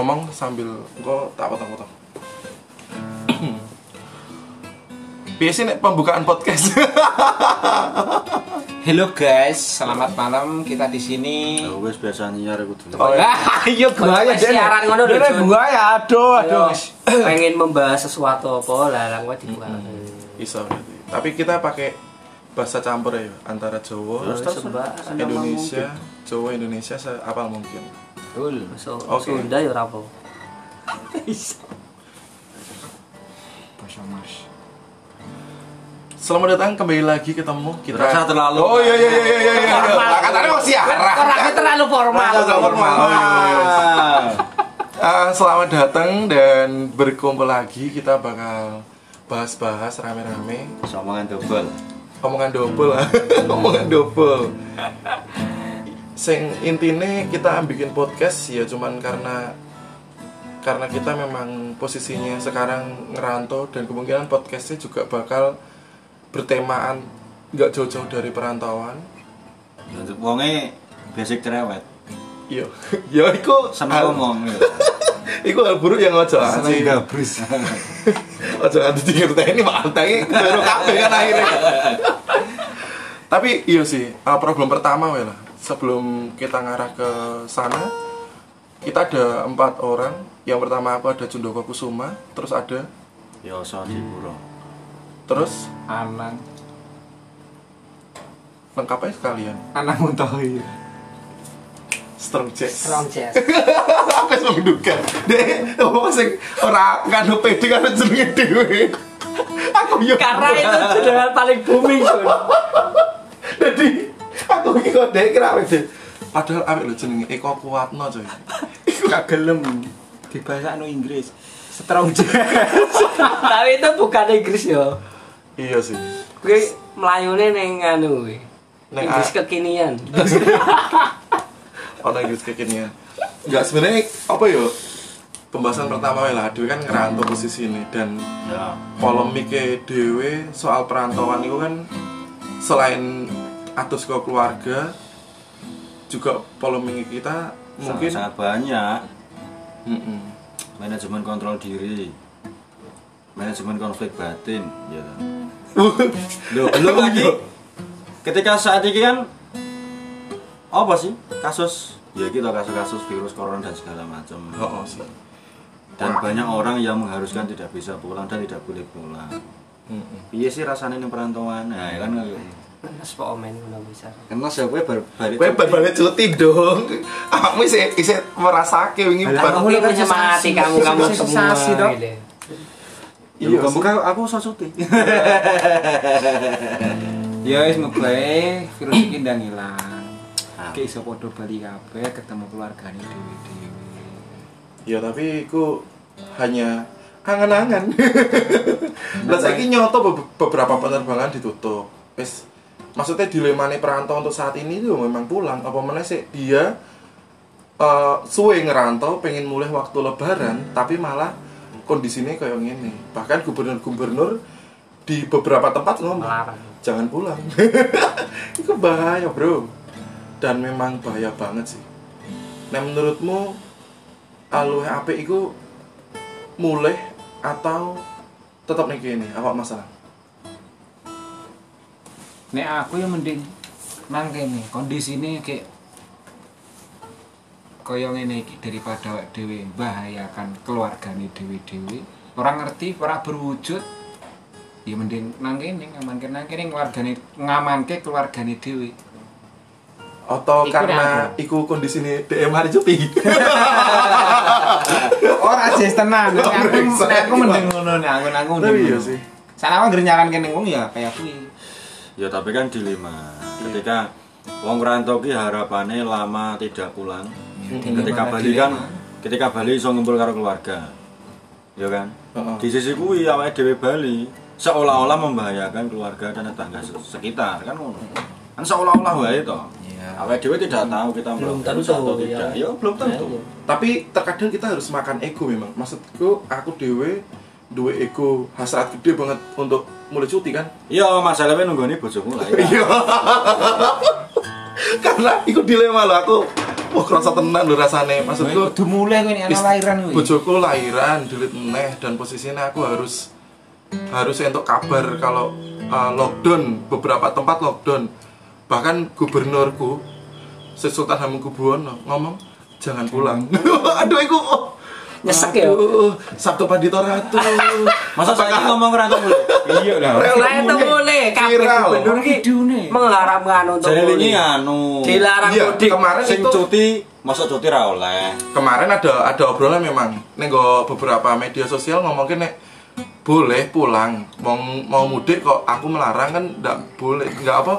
ngomong sambil engko tak potong-potong. Biasanya nek pembukaan podcast. Halo guys, selamat malam. Kita di sini. Ya wis biasa nyiar iku dulu. Oh, iya. Ah, iya gua ya siaran ngono lho, Jun. gua ya aduh aduh. Pengen membahas sesuatu apa lah lah gua dibuka. Iso berarti. Tapi kita pakai bahasa campur ya antara Jawa, Indonesia, Jawa Indonesia seapal mungkin. Betul. so, Oke. Sunda ya ora apa. Bahasa Mars. Selamat datang kembali lagi ketemu kita. Terlalu- Oh iya iya iya iya iya. iya. Katanya. Orangnya terlalu formal. Terlalu formal. Oh, iya, iya, iya. Ah, selamat datang dan berkumpul lagi kita bakal bahas-bahas rame-rame Somongan double. omongan double omongan double sing intine kita bikin podcast ya cuman karena karena kita memang posisinya sekarang ngerantau dan kemungkinan podcastnya juga bakal bertemaan nggak jauh-jauh dari perantauan Wonge basic cerewet. iya ya iku Seneng hal- ngomong gitu. iku hal buruk yang ojo anjing gabrus. ojo ini mantai baru kabeh kan akhirnya tapi iya sih uh, problem pertama lah sebelum kita ngarah ke sana kita ada empat orang. Yang pertama aku ada Jundoko Kusuma terus ada Yo so dipuro. terus? Anang, lengkap aja sekalian. Anang Muntohi. strong chest Strong chest. aku wis menduga deh ngomong sing ora nganu pede kan jenenge dhewe. Aku yo Karena itu judul paling booming, jadi aku iki kok dek kira wis padahal awake lho jenenge Eko Kuatno coy Gak gelem di bahasa anu Inggris. Strong jazz. Tapi itu bukan Inggris ya. iya sih Kuwi melayune ning anu kuwi. Inggris kekinian. ono Inggris kekinian enggak sebenarnya apa ya pembahasan pertama lah Dewi kan ngerantau posisi ini dan Ya. polemiknya Dewi soal perantauan itu kan selain atus ke keluarga juga polemik kita mungkin sangat, sangat banyak Mm-mm. manajemen kontrol diri. Manajemen konflik batin, ya. kan? Loh, belum lagi. Ketika saat ini kan apa sih kasus ya kita kasus-kasus virus corona dan segala macam oh, oh sih dan banyak orang yang mengharuskan tidak bisa pulang dan tidak boleh pulang iya sih rasanya ini perantauan nah ya kan Mas Pak Omen ngono bisa. karena saya gue bar balik Kowe bar-balik cuti dong. Awakmu isih isih merasake wingi bar. kamu Aku menyemangati sensasi, kamu kamu semua. gitu. iya Iya kamu kan aku usah cuti Ya wis mugae virus iki ndang ilang. Ah. Ki iso padha bali kabeh ketemu keluargane dhewe-dhewe. Ya tapi iku hanya angan-angan. Lah saiki nyoto be- beberapa penerbangan ditutup. Wis maksudnya dilemane perantau untuk saat ini itu memang pulang. Apa meneh sih dia eh suwe ngerantau pengen mulai waktu lebaran tapi malah kondisinya kayak gini. Bahkan gubernur-gubernur di beberapa tempat ngomong Melarang. jangan pulang. Itu bahaya bro. Dan memang bahaya banget sih. Nah menurutmu aluh apik itu mulai atau tetap nih gini apa masalah Nek aku ya mending nang kene kondisine kayak kaya ngene iki daripada awake dhewe membahayakan keluargane dhewe-dhewe. Orang ngerti, ora berwujud. Ya mending nang kene ngamanke nang kene keluargane ngamanke keluargane dhewe. atau Iku karena iku kondisi ini DM hari cuti Ora jes tenan. Nek aku aku mending ngono aku aku mending. Tapi iya ngono. sih. Sana aku ngger nyaran kene wong ya kayak kuwi. Ya tapi kan dilema. Ketika wong rantau ki harapannya lama tidak pulang. Ketika Dilema, Bali kan ketika Bali iso ngumpul karo keluarga. Ya kan? Heeh. di sisi kuwi awake dhewe Bali seolah-olah membahayakan keluarga dan tetangga se- sekitar kan ngono. Kan seolah-olah wae to. Iya. awake dhewe tidak tahu kita Belum tentu, atau ya. tidak. Ya belum tentu. Ya, ya. tapi terkadang kita harus makan ego memang. Maksudku aku dewe dua ego hasrat gede banget untuk mulai cuti kan iya masalahnya nunggu ini bojomu lah ya. iya karena ikut dilema loh aku Wah, kerasa tenan lho rasane. Maksudku Kudu mulai kowe nek Is- ana lahiran kuwi. bojoku lahiran dilit meneh dan posisinya aku harus harus untuk kabar kalau uh, lockdown beberapa tempat lockdown bahkan gubernurku Sultan Hamengkubuwono ngomong jangan pulang aduh iku oh. Nyesek ya? Sabtu Pandito Ratu Masa saya ngomong rantau mulai? Iya lah. Itu boleh kabeh gubernur ki Kidune. mengharamkan untuk Jadi ini anu. dilarang Iya, mudik. kemarin Sing itu cuti, masa cuti ra oleh. kemarin ada ada obrolan memang nego beberapa media sosial ngomongin nek boleh pulang mau mau mudik kok aku melarang kan ndak boleh nggak apa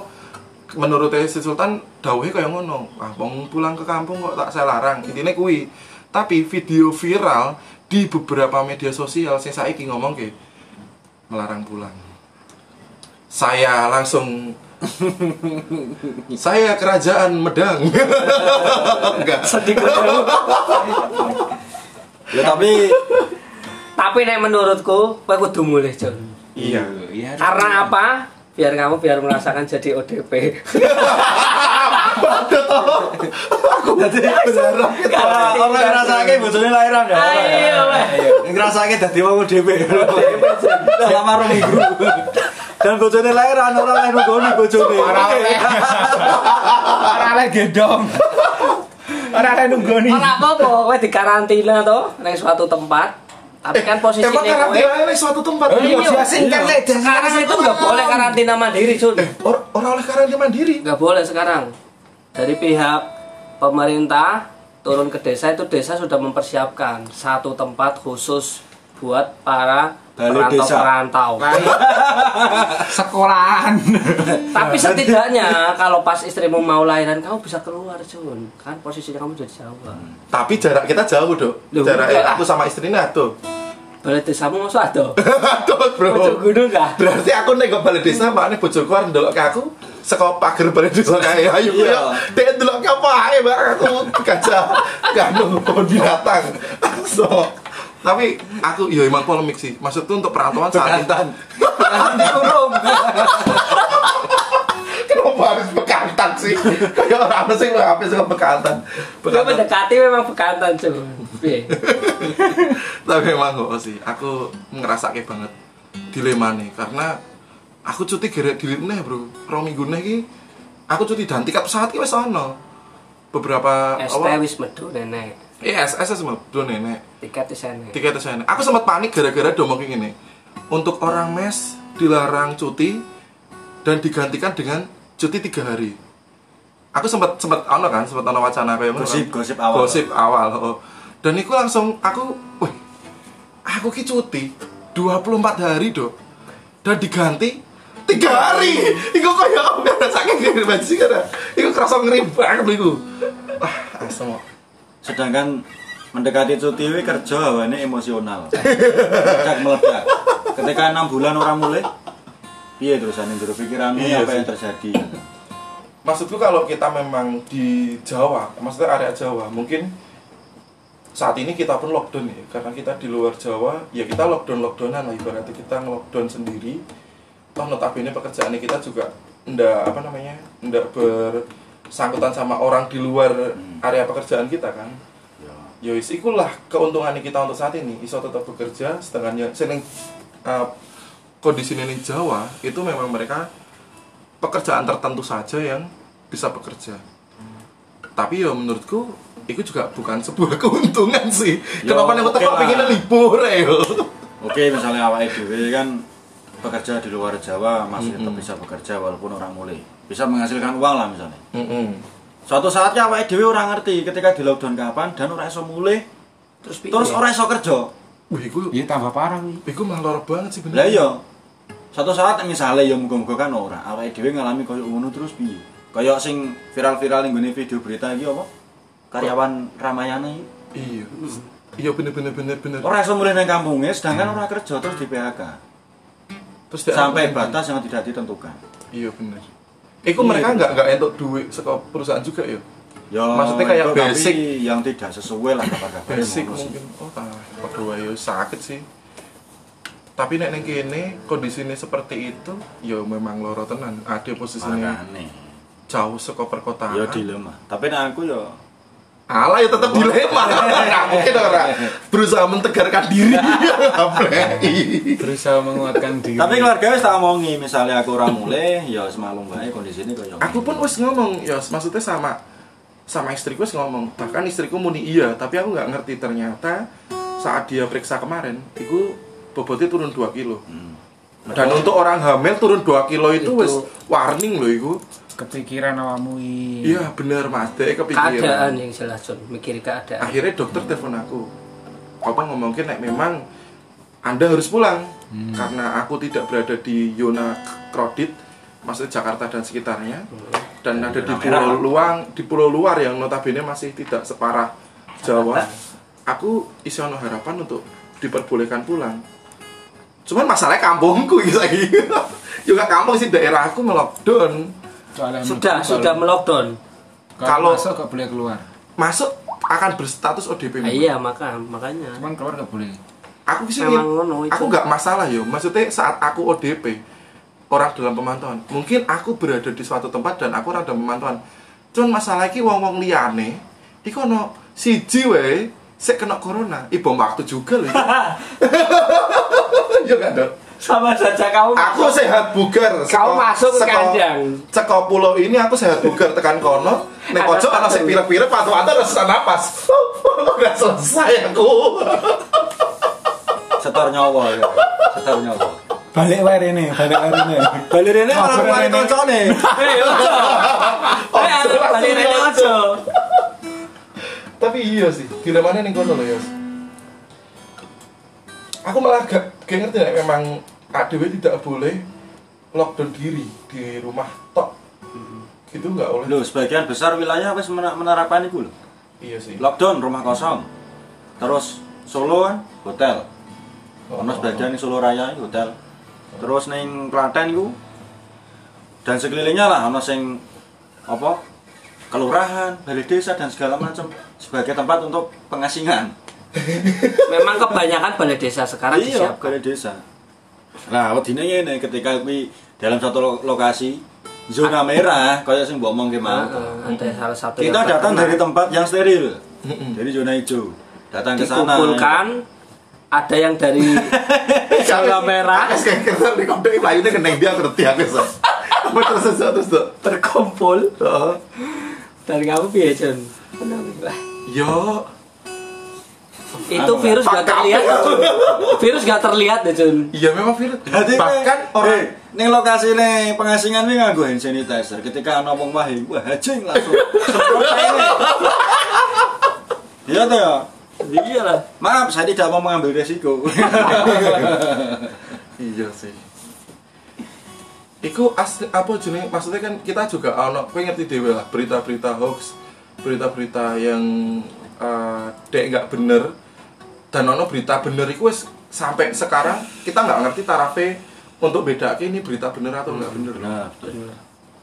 menurut si Sultan dawuhe kayak ngono ah mau pulang ke kampung kok tak saya larang intinya kui tapi video viral di beberapa media sosial saya saiki ngomong ke melarang pulang saya langsung saya kerajaan Medang enggak Sedikit dulu. Ya tapi Tapi nek menurutku kowe kudu mulih, Jon. iya Iya. Karena apa? Biar kamu biar merasakan jadi ODP. jadi berharap kalau orang ngrasake bojone lahiran ya. Iya, weh. Ngrasake dadi wong DP. Selama rong minggu. Dan bojone lahiran ora oleh nunggoni bojone. Ora oleh. Ora oleh gendong. Ora oleh nunggoni. Ora apa-apa, kowe dikarantina to ning suatu tempat. Tapi kan posisi emang kowe karantina ini suatu tempat Oh, iya, Iya. kan sekarang itu nggak boleh karantina mandiri, Sun. Or- orang oleh karantina mandiri Nggak boleh sekarang. Dari pihak pemerintah turun ke desa itu desa sudah mempersiapkan satu tempat khusus buat para perantau-perantau. sekolahan. Tapi setidaknya kalau pas istrimu mau lahiran kamu bisa keluar, Jun. Kan posisinya kamu jadi Jawa. tapi jarak kita jauh dok jarak enggak. aku sama istrinya tuh Balai desamu masuk ada? tuh bro Ojo gunung kah? berarti aku nek ke balai desa makanya bojoku arep ndelok ke aku saka pager balai desa kae. Ayo Iya. ya dek ndelok ke apa ae mbak? Aku gajah. Kanu kebun binatang. So tapi aku ya emang polemik sih. Maksudku untuk perantauan saat ini. Dikurung. kenapa harus bekantan sih? Kayak orang apa sih apa sih bekantan? Bekantan. mendekati memang bekantan. Piye? tapi memang kok sih aku ngerasa kayak banget dilema nih. Karena aku cuti gara dilit nih bro rong minggu nih ki aku cuti dan tiket pesawat ki wis ono beberapa ST wis medu nenek. iya SS sama dua nenek Tiket di sana. tiket di sana aku sempat panik gara-gara domong kayak gini untuk orang mes dilarang cuti dan digantikan dengan cuti tiga hari aku sempat sempat ono kan sempat ono wacana kayak ngono kan. Gosip- gosip awal. gosip awal oh. dan itu langsung aku wih aku ki cuti 24 hari dok dan diganti tiga hari iku sakit ngiri banget sih karena iku kerasa ngeri banget iku ah asem kok. Sedangkan mendekati cuti kuwi kerja hawane emosional. Meledak meledak. Ketika enam bulan orang mulai, piye terusan jero pikiranmu Iya apa sih. yang terjadi? maksudku kalau kita memang di Jawa, maksudnya area Jawa, mungkin saat ini kita pun lockdown ya, karena kita di luar Jawa, ya kita lockdown lockdownan lah ibaratnya kita ngelockdown sendiri. Toh notabene pekerjaan kita juga ndak apa namanya, ndak bersangkutan sama orang di luar area pekerjaan kita kan. Ya wis ikulah keuntungan kita untuk saat ini, iso tetap bekerja, setengahnya seneng uh, kondisi ini Jawa itu memang mereka pekerjaan tertentu saja yang bisa bekerja. Tapi ya menurutku itu juga bukan sebuah keuntungan sih. Ya, Kenapa nih oke kok lah. pengen libur ya? Oke, misalnya awake dhewe kan bekerja di luar Jawa masih tetap Mm-mm. bisa bekerja walaupun orang mulai. Bisa menghasilkan uang lah misalnya. Mm-mm. Suatu saatnya awake dhewe orang ngerti ketika di lockdown kapan dan orang iso mulai Terus piye? terus orang iso kerja. Wih, itu, Iya tambah parah kuwi. itu malah loro banget sih bener. Lah iya. Suatu saat misalnya ya muga-muga kan ora, awake dhewe ngalami koyo ngono terus piye? Kayak sing viral-viral ning nggone video berita iki apa? Karyawan Ramayana iki. Iya. Iya bener bener bener bener. Ora iso mulih nang kampungnya sedangkan ora kerja terus di PHK. Terus Sampai batas yang tidak ditentukan. Iya bener. Iku Iya. mereka nggak nggak entuk duit saka perusahaan juga ya. Ya, Maksudnya kayak itu tapi basic. yang tidak sesuai lah kabar-kabar Basic mungkin. Oh, waduh ayo sakit sih. Tapi nek ning kene kondisinya seperti itu, ya memang loro tenan. Ada posisinya Makane. jauh saka perkotaan. Ya dilema. Tapi nek aku ya Alah ya tetap dilema. Mungkin orang berusaha mentegarkan diri. Berusaha menguatkan diri Tapi keluarga wis tak omongi, misalnya aku ora mulai, ya semalung bae kondisine koyo. Aku pun wis ngomong, ya maksudnya sama sama istriku wis ngomong. Bahkan istriku muni iya, tapi aku nggak ngerti ternyata saat dia periksa kemarin, itu bobotnya turun 2 kilo. Hmm. Dan untuk orang hamil turun 2 kilo itu, Itu. wis warning loh itu. Kepikiran awamu iki. Iya bener mas, dia kepikiran. keadaan yang jelas John mikir keadaan Akhirnya dokter telepon aku. Apa ngomongin nek memang anda harus pulang karena aku tidak berada di zona kredit, maksudnya Jakarta dan sekitarnya, dan ada di pulau luang, di pulau luar yang notabene masih tidak separah Jawa. Aku isi ono harapan untuk diperbolehkan pulang. Cuman masalahnya kampungku gitu lagi. Juga kampung sih daerahku melockdown. Soalnya sudah sudah melockdown. Kalau- kalau masuk gak boleh keluar. Masuk akan berstatus ODP. Ah, iya maka makanya. Cuman keluar gak boleh. Aku sih Memang ngono itu. aku nggak masalah yo. Maksudnya saat aku ODP orang dalam pemantauan. Mungkin aku berada di suatu tempat dan aku orang dalam pemantauan. Cuman masalah iki wong wong liane iku ono siji wae sik kena corona. Ibom waktu juga loh yo kan dok sama saja kamu aku sehat bugar Kau masuk ke kandang. ceko pulau ini aku sehat bugar tekan kono nek pojok ana sing pirek-pirek patu antar harus napas udah selesai aku setor nyawa ya. Setor nyawa. balik wae rene balik wae rene Balik rene balik rene. koncone. eh ojo eh balik rene ojo Tapi iya sih, dilemanya nih kono loh ya. Aku malah gak, gak ngerti nek memang ADW tidak boleh lockdown diri di rumah tok. Gitu nggak oleh. Loh, sebagian besar wilayah wis mener- menerapkan itu loh. Iya sih. Lockdown rumah kosong. Terus Solo kan hotel. Ono sebagian ning Solo Raya itu hotel. Terus ning Klaten iku dan sekelilingnya lah ono sing apa? kelurahan, balai desa dan segala macam sebagai tempat untuk pengasingan. Memang kebanyakan balai desa sekarang iya, disiapkan balai desa. Nah, wedine ngene ketika kuwi dalam satu lo- lokasi zona merah kayak sing mbok omong ki mau. Heeh, ada salah satu Kita datang dari tempat yang steril. Dari zona hijau. Datang ke sana. dikumpulkan ada yang dari zona merah Aku kayak kira di kode layunya kena dia ngerti aku so. Apa terus terus terus Oh. dari kamu piye John Yo, itu virus gak terlihat Jun. virus gak terlihat deh Jun iya memang virus. Jadi Bahkan orang eh, ning lokasi ning pengasingan ini nganggo hand sanitizer. Ketika ana wong mahing, wah hajing langsung. Iya toh ya. iya lah Maaf, saya tidak mau mengambil resiko. Iya sih. Iku asli apa jeneng maksudnya kan kita juga ono kowe ngerti dhewe lah berita-berita hoax, berita-berita yang eh, dek nggak bener dan ono berita bener wis sampai sekarang kita nggak ngerti tarafe untuk beda ini berita bener atau nggak bener. Nah,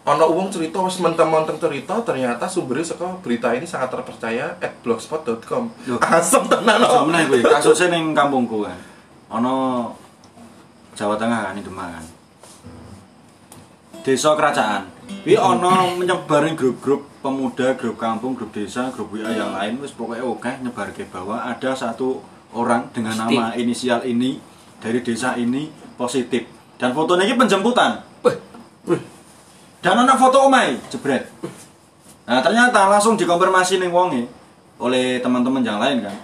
Ono uang cerita wis menteng-menteng cerita ternyata sumbernya saka berita ini sangat terpercaya at blogspot.com. Asem tenan. oh. Sebenarnya gue kasusnya ning kampungku kan. Ono Jawa Tengah kan di Demak kan. Desa kerajaan. Kuwi ono menyebar ning grup-grup pemuda, grup kampung, grup desa, grup WA yang lain wis pokoknya oke nyebar ke bahwa ada satu orang dengan Positif. nama inisial ini dari desa ini positif. Dan fotonya ini penjemputan. Dan ana foto omai, jebret. Nah, ternyata langsung dikonfirmasi ning wonge oleh teman-teman yang lain kan.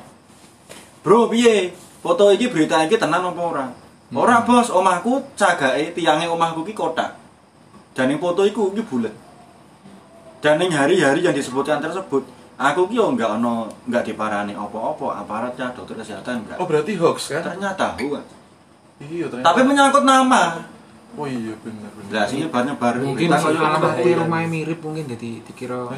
Bro, piye? Foto iki berita iki tenan apa ora? Ora, Bos. Omahku cagake tiange omahku ki kotak. Dan ning foto iku iki bulet. Dan ning hari-hari yang disebutkan tersebut, aku ki yo enggak ono enggak diparani apa-apa aparat ya dokter kesehatan enggak. oh berarti hoax kan? Ternyata tahu kan. Iya ternyata. Tapi menyangkut nama. oh iya bener. Lah sing nyebar-nyebar mungkin si koyo alamat kuwi rumahnya mirip mungkin jadi dikira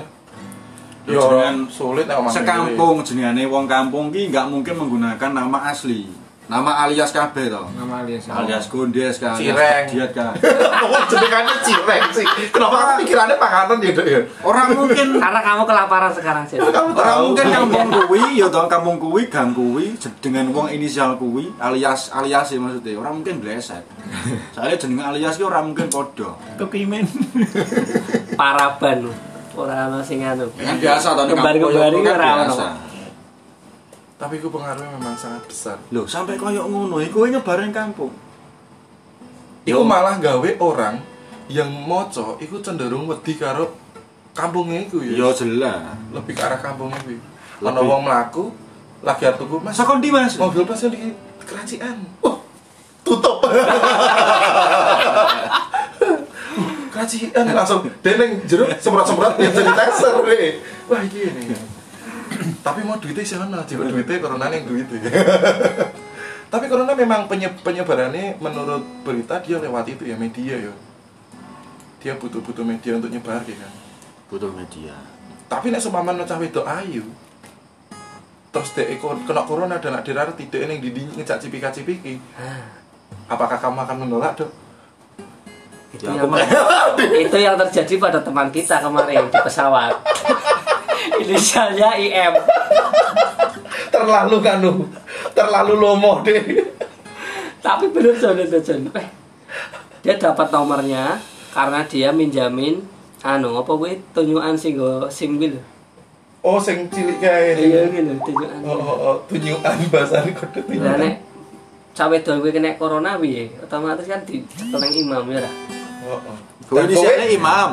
Yo Jenengan sulit omah sekampung jenengane wong kampung ki nggak mungkin menggunakan nama asli. Nama alias kabeh to. nama alias Alias Gondes kan, Cireng. alias Diat kan. Oh, jenengannya cireng sih. Kenapa aku pikirannya panganan ya, Dok, ya? Orang mungkin karena kamu kelaparan sekarang Jen Kamu Orang tahu. mungkin kampung kuwi ya to kampung kuwi gang kuwi dengan wong inisial kuwi alias alias ya maksudnya orang mungkin bleset. Soalnya jeneng alias ki orang mungkin padha. kepimen paraban Ora ono sing anu. Kan biasa to nek Kembar-kembari kampung ora kan ono. Tapi itu pengaruhnya memang sangat besar. Lho, sampai koyo ngono iku kowe nyebar ning kampung. Iku Yo. malah gawe orang yang moco iku cenderung wedi karo kampungnya iku ya. Ya jelas. Lebih ke arah kampungnya kuwi. Lebih. Ana wong mlaku lagi arep tuku Mas. Sakon di Mas? Mobil pas di keracian. Oh, tutup. keracian langsung deneng jeruk semprot-semprot ya jadi taser deh. Wah iki ini. Tapi mau duitnya sih ana, jiwa duitnya corona yang duitnya. Tapi corona memang penye penyebarannya menurut berita dia lewat itu ya media ya. Dia butuh-butuh media untuk nyebar ya kan. Butuh media. Tapi nek seumpama cah wedok ayu. Terus dek ikut kena corona dan nak dirar tidak ini di ngejak cipika-cipiki. Apakah kamu akan menolak, Dok? Itu Ya, yang, itu yang terjadi pada teman kita kemarin di pesawat. Inisialnya IM. Terlalu kanu. Terlalu lomo deh. Tapi bener Jon itu Jon. Eh, Dia dapat nomornya karena dia minjamin anu apa kuwi tunjukan sing go SIM. Oh, sing cilik kae. Iya tunjukan. Oh, oh, oh, tunjukan bahasane kode tunjukan. nek cawe don kuwi kena corona piye? Otomatis kan dicekel nang imam ya lah. Oh, oh. Ini kowe- siapa imam?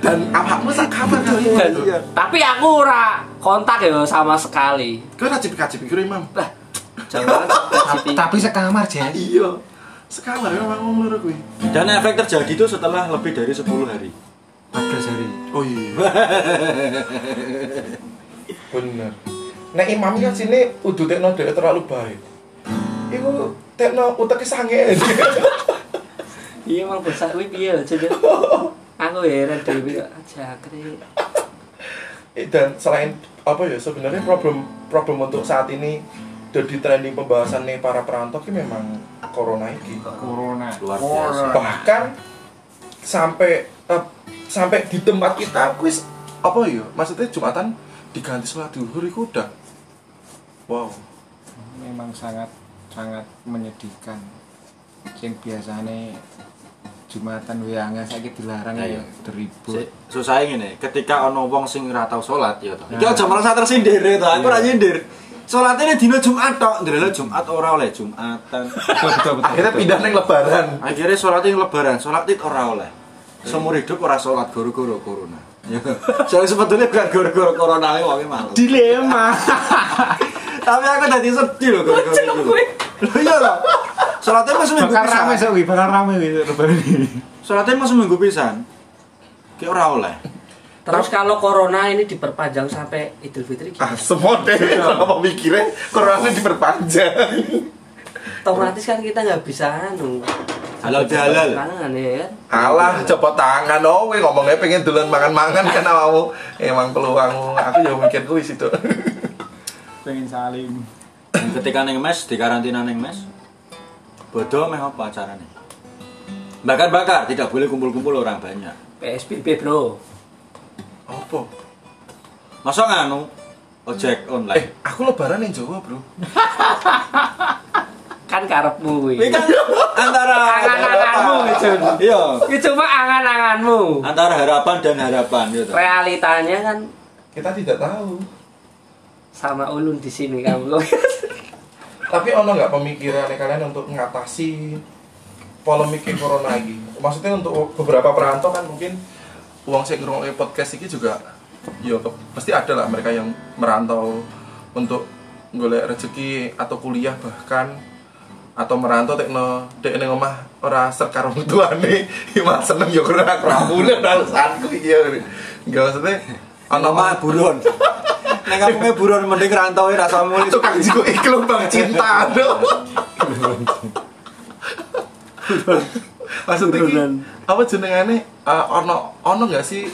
dan awakmu sak kabar itu. Tapi aku ora kontak ya sama sekali. Kowe ra cipika-cipiki karo Imam. Lah, jangan Ta- Tapi sekamar Jen. Iya. Sekala memang ngomong loro kuwi. Dan efek terjadi itu setelah lebih dari 10 hari. 14 hari. Oh iya. Bener. Nek imam kan sini udah tekno terlalu baik. Iku tekno uteke sange. Iya emang besar kuwi piye lho Jon. Aku heran dhewe kok jangkrik. Dan selain apa ya sebenarnya problem problem untuk saat ini jadi trending pembahasan nih para perantau ini memang corona ini. Corona. Luar biasa. Bahkan sampai eh, sampai di tempat kita kuis apa ya? Maksudnya Jumatan diganti sholat duhur itu udah wow. Memang sangat sangat menyedihkan. Sing biasane Jumatan wiangan saiki dilarang ya deribut. Si- Susah ngene, ketika ana wong sing ora tau salat ya to. Iki aja merasa tersindir to, aku ora nyindir. Salatnya dina Jumat tok, ndelok Jumat ora oleh Jumatan. Akhirnya pindah neng lebaran. Akhirnya sholat yang lebaran, sholat id ora oleh. Seumur hidup ora sholat guru-guru corona. Ya. Soalnya sebetulnya bukan guru-guru corona ini wonge malu. dilema. Tapi aku tadi sedih loh guru-guru itu. Loh iya loh. Sholatnya masih minggu Bakal rame pisan. sok wi, bakal rame ini. Sholatnya masih minggu pisan. Kayak ora oleh. Terus kalau corona ini diperpanjang sampai Idul Fitri Ah, semua deh kalau mikirnya corona diperpanjang. Otomatis kan kita nggak bisa anu. Halal. Tangan ya kan. Alah, cepet tangan oh, we ngomongnya pengen dolan mangan-mangan kan awakmu. Emang peluangmu. Aku ya mikir kuwi situ. Pengen salim. Dan ketika neng mes, di karantina neng mes, bodoh meh apa acaranya? Bakar-bakar, tidak boleh kumpul-kumpul orang banyak. PSBB bro. Apa? Masa nganu ojek Eh, online? aku lebaran yang Jawa, Bro. Kan karepmu Ini kuwi. kan antara Angan-anganmu. Iya, cuma angan-anganmu. antara harapan dan harapan gitu. Realitanya kan Kita tidak tahu. sama ulun di sini kamu. Tapi ono nggak pemikiran kalian untuk mengatasi polemik corona lagi? Maksudnya untuk beberapa perantau kan mungkin uang saya ngerungoknya podcast ini juga ya pasti ada lah mereka yang merantau untuk golek rezeki atau kuliah bahkan atau merantau tekno dek ning omah ora sekar wong tuane ya seneng ya karena aku ramune alasanku iki ya enggak maksudnya Ono mah buron. Nek kampungnya buron mending rantau rasa mulai tukang jigo iklan bang cinta aduh maksudnya ki, Buronan. apa jenengane uh, ono ono nggak sih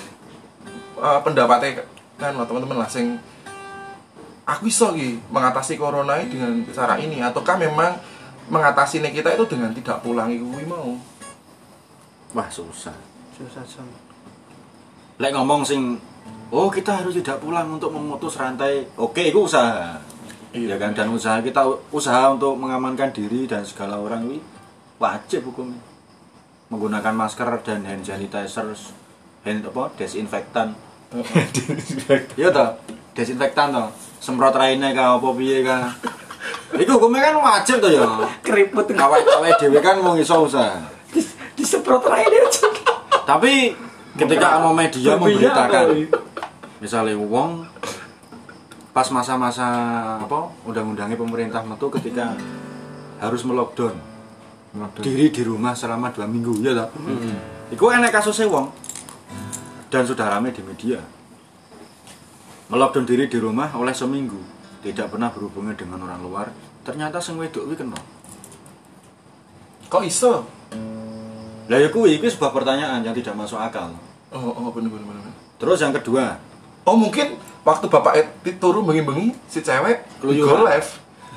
uh, pendapatnya kan teman-teman lah sing aku iso ki mengatasi corona ini dengan cara ini ataukah memang mengatasi kita itu dengan tidak pulang iku mau Wah, susah. Susah Jon. Lek ngomong sing oh kita harus tidak pulang untuk memutus rantai. Oke, itu usaha. Iya. Kan dan usaha kita usaha untuk mengamankan diri dan segala orang ini wajib hukumnya. Menggunakan masker dan hand sanitizer hand apa? Desinfektan. Iya toh? Desinfektan toh? Semprot raine ka apa piye ka iku hukumnya kan wajib toh ya. Keriput. Awake-awake dhewe kan mau iso usaha. Disemprot raine aja. Tapi ketika ono media memberitakan misalnya wong pas masa-masa apa undang-undangnya pemerintah metu ketika harus melockdown. Diri di rumah selama dua minggu ya toh? Iku enek kasusnya wong dan sudah ramai di media. Melockdown diri di rumah oleh seminggu tidak pernah berhubungan dengan orang luar ternyata sing wedok kuwi kena. Kok iso? Lah ya kuwi iki sebuah pertanyaan yang tidak masuk akal Oh, oh bener bener bener. terus yang kedua Oh mungkin waktu bapak Eti turu bengi-bengi si cewek Keluyuran. go live.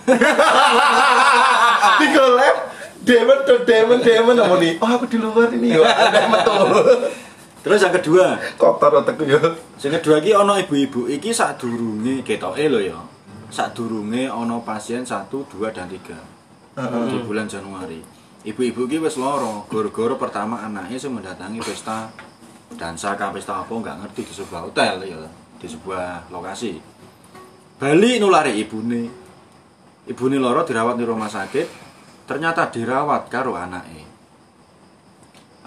di go live. Demon tuh demon demon apa nih? Oh aku di luar ini yo. Ada metu. terus yang kedua Kotor otakku yo. Sing kedua iki ana ibu-ibu iki sadurunge ketoke lho ya. Sadurunge ana pasien 1, 2 dan 3 di bulan Januari. Ibu-ibu iki wis lara gara-gara pertama anaknya sing mendatangi pesta dansa kah pesta apa nggak ngerti di sebuah hotel ya, di sebuah lokasi. Bali nulari ibune. Ibune lara dirawat di rumah sakit, ternyata dirawat karo anake.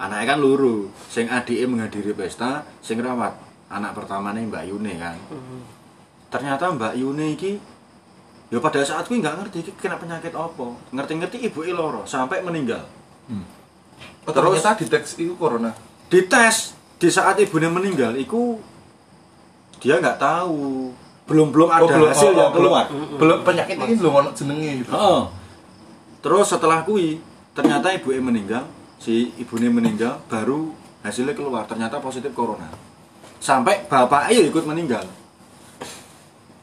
Anaknya kan luru, sing adike menghadiri pesta, sing rawat anak pertamanya Mbak Yune kan. Ternyata Mbak Yune iki ya pada saat kuwi nggak ngerti kena penyakit apa. Ngerti-ngerti ibu loro sampai meninggal. Oh, Terus- di teks itu corona. Dites di saat ibunya meninggal iku dia nggak tahu. Belum belum ada hasil oh, yang oh, belum, keluar. belum penyakit ini belum ono jenenge gitu. Heeh. Terus setelah kui ternyata ibu meninggal, si ibunya meninggal baru hasilnya keluar ternyata positif corona. Sampai bapaknya ikut meninggal.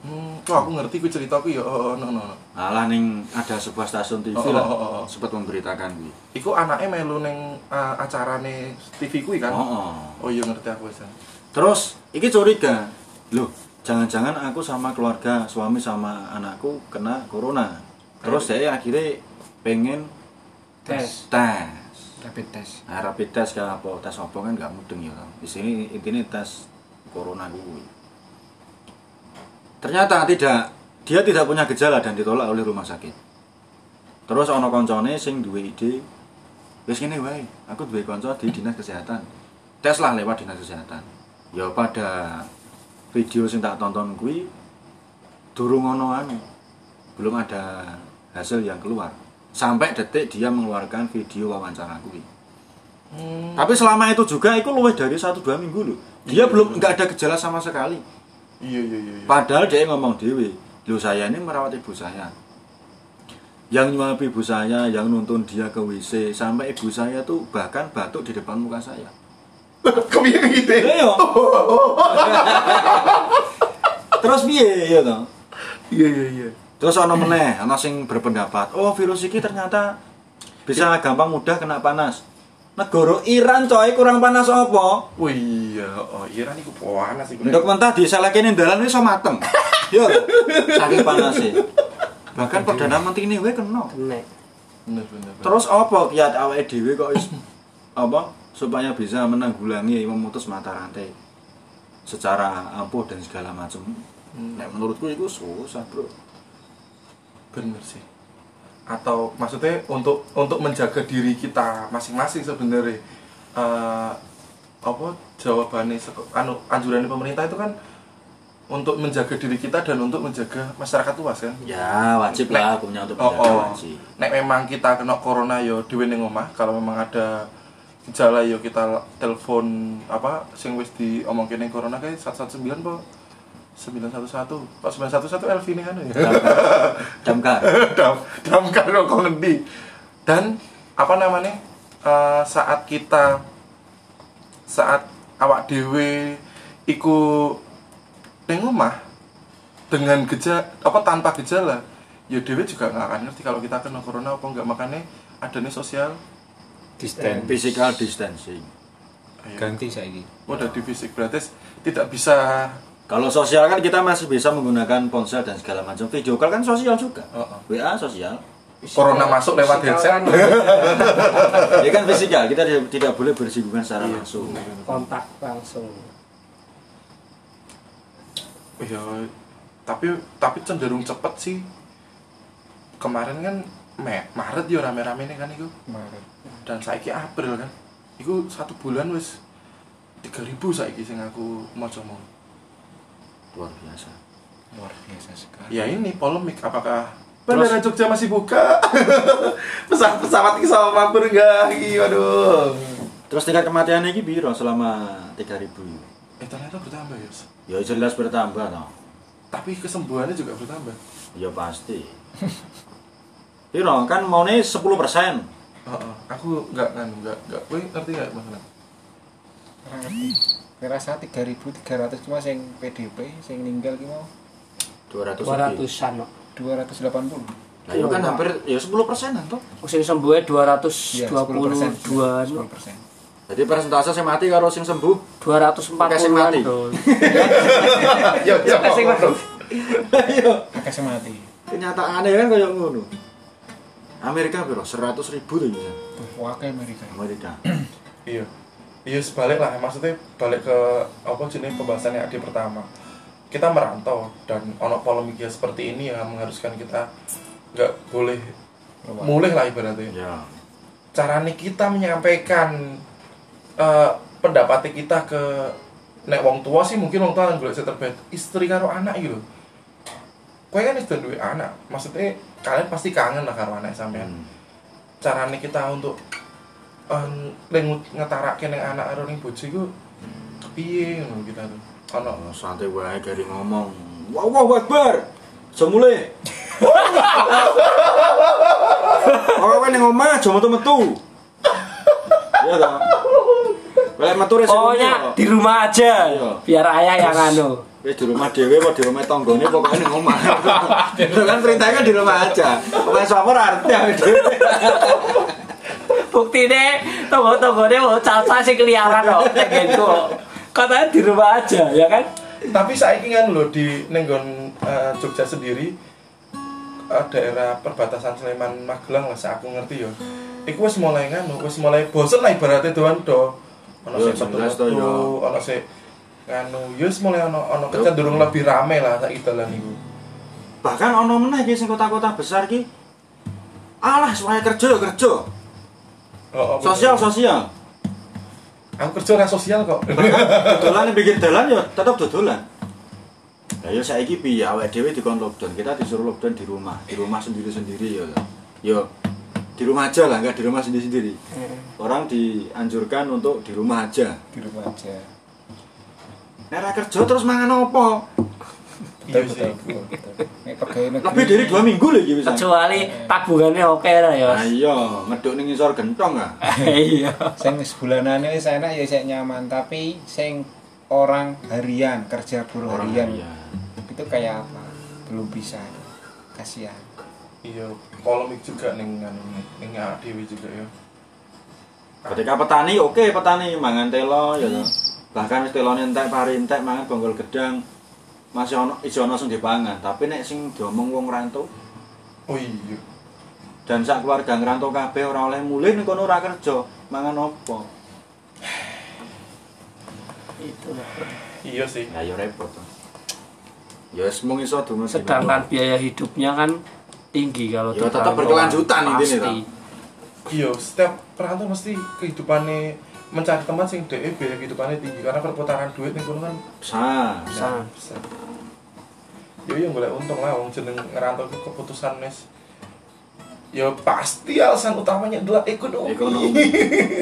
Hmm, oh, aku ngerti ku cerita ku ya. Oh, oh, no, no, no. Alah ning ada sebuah stasiun TV Oh, oh, lah oh, oh, oh. sempat memberitakan kuwi. Iku anaknya melu neng uh, acarane TV kuwi kan. Oh, oh. Oh iya ngerti aku wis. Terus iki curiga. Loh, jangan-jangan aku sama keluarga, suami sama anakku kena corona. Terus saya akhirnya pengen tes tes. rapid test Nah, rapid test ke apa? Tes apa kan nggak mudeng ya. Di sini intinya tes corona gue. Ternyata tidak, dia tidak punya gejala dan ditolak oleh rumah sakit. Terus ono koncone sing duwe ide, wis ngene wae, aku duwe kanca di dinas kesehatan. Tes lah lewat dinas kesehatan. Ya pada video sing tak tonton kuwi durung ono anu. Belum ada hasil yang keluar. Sampai detik dia mengeluarkan video wawancara kuwi. Hmm. Tapi selama itu juga itu luwih dari 1 2 minggu loh. Dia Iya, belum iya. nggak ada gejala sama sekali. Iya iya iya. iya. Padahal dia ngomong dewe, "Loh saya ini merawat ibu saya." Yang nyuapi ibu saya, yang nuntun dia ke WC sampai ibu saya tuh bahkan batuk di depan muka saya. Kepiye gitu. Iya. Terus piye ya toh? Iya iya iya. Terus ana meneh, ana sing berpendapat, "Oh, virus iki ternyata bisa gampang mudah kena panas." Negara Iran coy kurang panas apa? Oh iya, oh Iran iku panas iku. Ndok mentah diseleke ning dalan wis iso mateng. Yo. Saking panase. Bahkan perdana menteri ini wae kena. bener. Terus apa kiat awake dhewe kok is apa supaya bisa menanggulangi memutus mata rantai secara ampuh dan segala macam. Nek menurutku itu susah, Bro. bener sih. Atau maksudnya untuk untuk menjaga diri kita masing-masing sebenarnya eh apa jawabannya anu anjuran pemerintah itu kan untuk menjaga diri kita dan untuk menjaga masyarakat luas kan. Ya, wajib lah punya untuk Oh, menjaga oh. wajib. Nek memang kita kena corona yo dhewe ning omah, kalau memang ada gejala yo kita telepon apa sing wis diomongke ning corona kae 119 po 911. Pak 911 Elvi ning anu ya. Damkar. Dam dam karo kok ngendi. Dan apa namanya? eh, saat kita saat awak dhewe iku ning omah dengan gejala apa tanpa gejala ya dewe juga nggak akan ngerti kalau kita kena corona apa enggak makanya ada nih sosial distance Physical distancing. ayo, ganti saiki udah di fisik berarti tidak bisa Kalau sosial kan kita masih bisa menggunakan ponsel dan segala macam. Video call kan sosial juga. Oh, oh. WA sosial. corona masuk lewat headset Ya kan fisikal, kita tidak, boleh bersinggungan secara Iya. langsung. kontak langsung ya tapi tapi cenderung cepet sih kemarin kan Me Maret ya rame-rame nih kan itu Maret. dan saiki April kan itu satu bulan wis 3000 saiki sing aku maca mau Luar biasa. luar biasa sekali ya ini polemik apakah Bandara Jogja masih buka pesawat pesawat ini sama mampir enggak Ih, waduh Terus tingkat kematian ini biro selama 3000 eh ternyata bertambah ya Ya jelas bertambah toh. tapi kesembuhannya juga bertambah Ya pasti. Piro kan mau nih 10 persen. Heeh, aku nggak kan nggak nggak gue ngerti nggak mas Nam? Orang ngerti. Kira saya 3.300 cuma sing PDP, sing ninggal ki mau 200 lebih. 200-an no. 280. Nah, itu kan hampir ya 10 persenan toh. sing sembuhnya Iya, 222 no. 10%. Jadi persentase sing mati karo sing sembuh 240 Pakai sing mati. ya ya Sing mati. Ayo. Akeh sing mati. Kenyataannya kan kayak ngono. Amerika biro 100 ribu tuh bisa. Wah, Amerika. Amerika. iya iya sebalik lah maksudnya balik ke apa jenis pembahasan yang di pertama kita merantau dan ono polemik ya seperti ini yang mengharuskan kita nggak boleh mulai lah ibaratnya Ya. caranya kita menyampaikan eh, pendapat kita ke nek wong tua sih mungkin wong tua kan boleh terbaik istri karo anak gitu Kowe kan sudah duwe anak, maksudnya kalian pasti kangen lah karo anak sampean. Hmm. Caranya kita untuk um, ngetarake ning anak karo ning bojo iku kepiye ngono kita tuh. Ono Oh, santai wae gari ngomong. Wow wow akbar. Semule. Ora wae ning omah aja metu-metu. Iya toh. Lek metu resiko. Pokoknya di rumah aja. Iya. Biar ayah yang anu. Wis di rumah dhewe apa di rumah tanggane pokoknya ning omah. Kan perintahnya kan di rumah aja. Pokoknya sapa ora arti awake dhewe. Bukti deh, tunggu-tunggu deh mau caca sih keliaran kok. Kayak gitu. Katanya di rumah aja, ya kan? tapi saiki kan lho di nenggon eh, Jogja sendiri eh, daerah perbatasan Sleman Magelang lah saya aku ngerti ya. Iku wis mulai nganu, wis mulai bosen lah ibaratnya doan do. Ono Yo, sing metu yo. ono sing nganu, yo wis mulai ono ono kecenderung lebih rame lah saiki dalan iku. Bahkan ono meneh iki sing kota-kota besar ki Alah, supaya kerja kerja. Oh, oh, Sosial bener. sosial. Aku kerja ora sosial kok. dodolan di pinggir dalan ya tetap dodolan. Ya ya saiki piye awake dhewe dikon lockdown, kita disuruh lockdown di rumah, di rumah sendiri-sendiri ya. Yo di rumah aja lah, enggak di rumah sendiri-sendiri. Orang dianjurkan untuk di rumah aja. Di rumah aja. Nek ra kerja terus mangan apa? Iya sih. Lebih dari dua minggu lagi bisa. Kecuali tabungannya oke lah ya. Nah iya, ngeduk ning ngisor gentong ah. Iya. sing wis bulanane wis enak ya sik nyaman tapi sing orang harian kerja buruh harian iya. itu kayak apa belum bisa kasihan Iya, polemik juga ning awak dhewe juga ya. Ketika petani oke petani mangan telo ya toh. Bahkan wis telone entek pari entek mangan bonggol gedang. Masih ono iso ono sing dipangan, tapi nek sing diomong wong rantau Oh iya. dan sak keluarga ngerantau kabeh ora oleh mulih ning kono ora kerja, mangan apa? Itu. Iya sih. Ya repot. toh. Ya wis mung iso dungo Sedangkan biaya hidupnya kan tinggi kalau Ya, tetap berkelanjutan intinya, toh. Iya, setiap perantau mesti kehidupannya mencari teman sing DE biaya kehidupannya tinggi karena perputaran duit kono kan Sa. Sa- besar. Yo yo golek untung lah wong jeneng ngerantau itu keputusan nes. Ya pasti alasan utamanya adalah ekonomi. Ekonomi.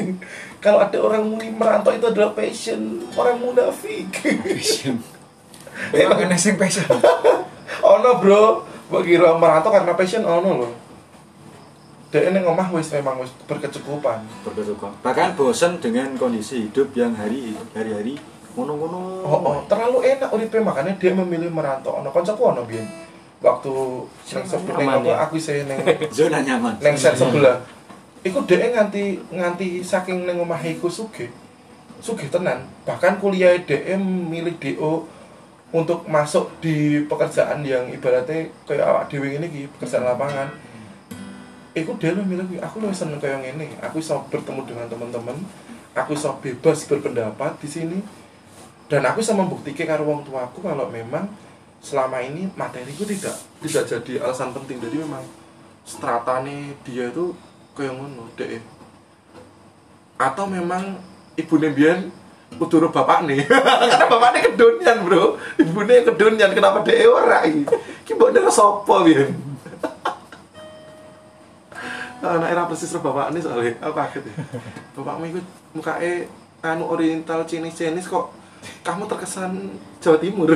Kalau ada orang muni merantau itu adalah passion, orang munafik. passion emang ana sing passion ono bro, mbok kira merantau karena passion ono loh. Dia ini ngomah wis memang wis berkecukupan. Berkecukupan. Bahkan bosen dengan kondisi hidup yang hari hari-hari ngono-ngono. Oh, oh, terlalu enak uripe makanya dia memilih merantau. Ono koncoku ono biyen. Waktu neng sebelah neng ya? aku sih neng Zona nyaman. neng set sebelah. Iku dia nganti nganti saking neng omah iku sugih. Sugih tenan. Bahkan kuliah DM milih DO untuk masuk di pekerjaan yang ibaratnya kayak awak dewi ini ki pekerjaan lapangan Iku dia lu bilang, aku lu seneng kayak gini. Aku bisa bertemu dengan teman-teman. Aku bisa bebas berpendapat di sini. Dan aku bisa membuktikan karo wong tuaku kalau memang selama ini materiku tidak tidak jadi alasan penting. Jadi memang stratane dia itu kayak ngono, dek. Atau memang ibu Nembian kudu bapak nih karena bapaknya kedunian bro ibunya kedunian kenapa dia ora iki ki mbok nira sapa biyen anak era persis karo bapak ini soalnya aku kaget ya bapakmu itu mukanya anu oriental Chinese Chinese kok kamu terkesan Jawa Timur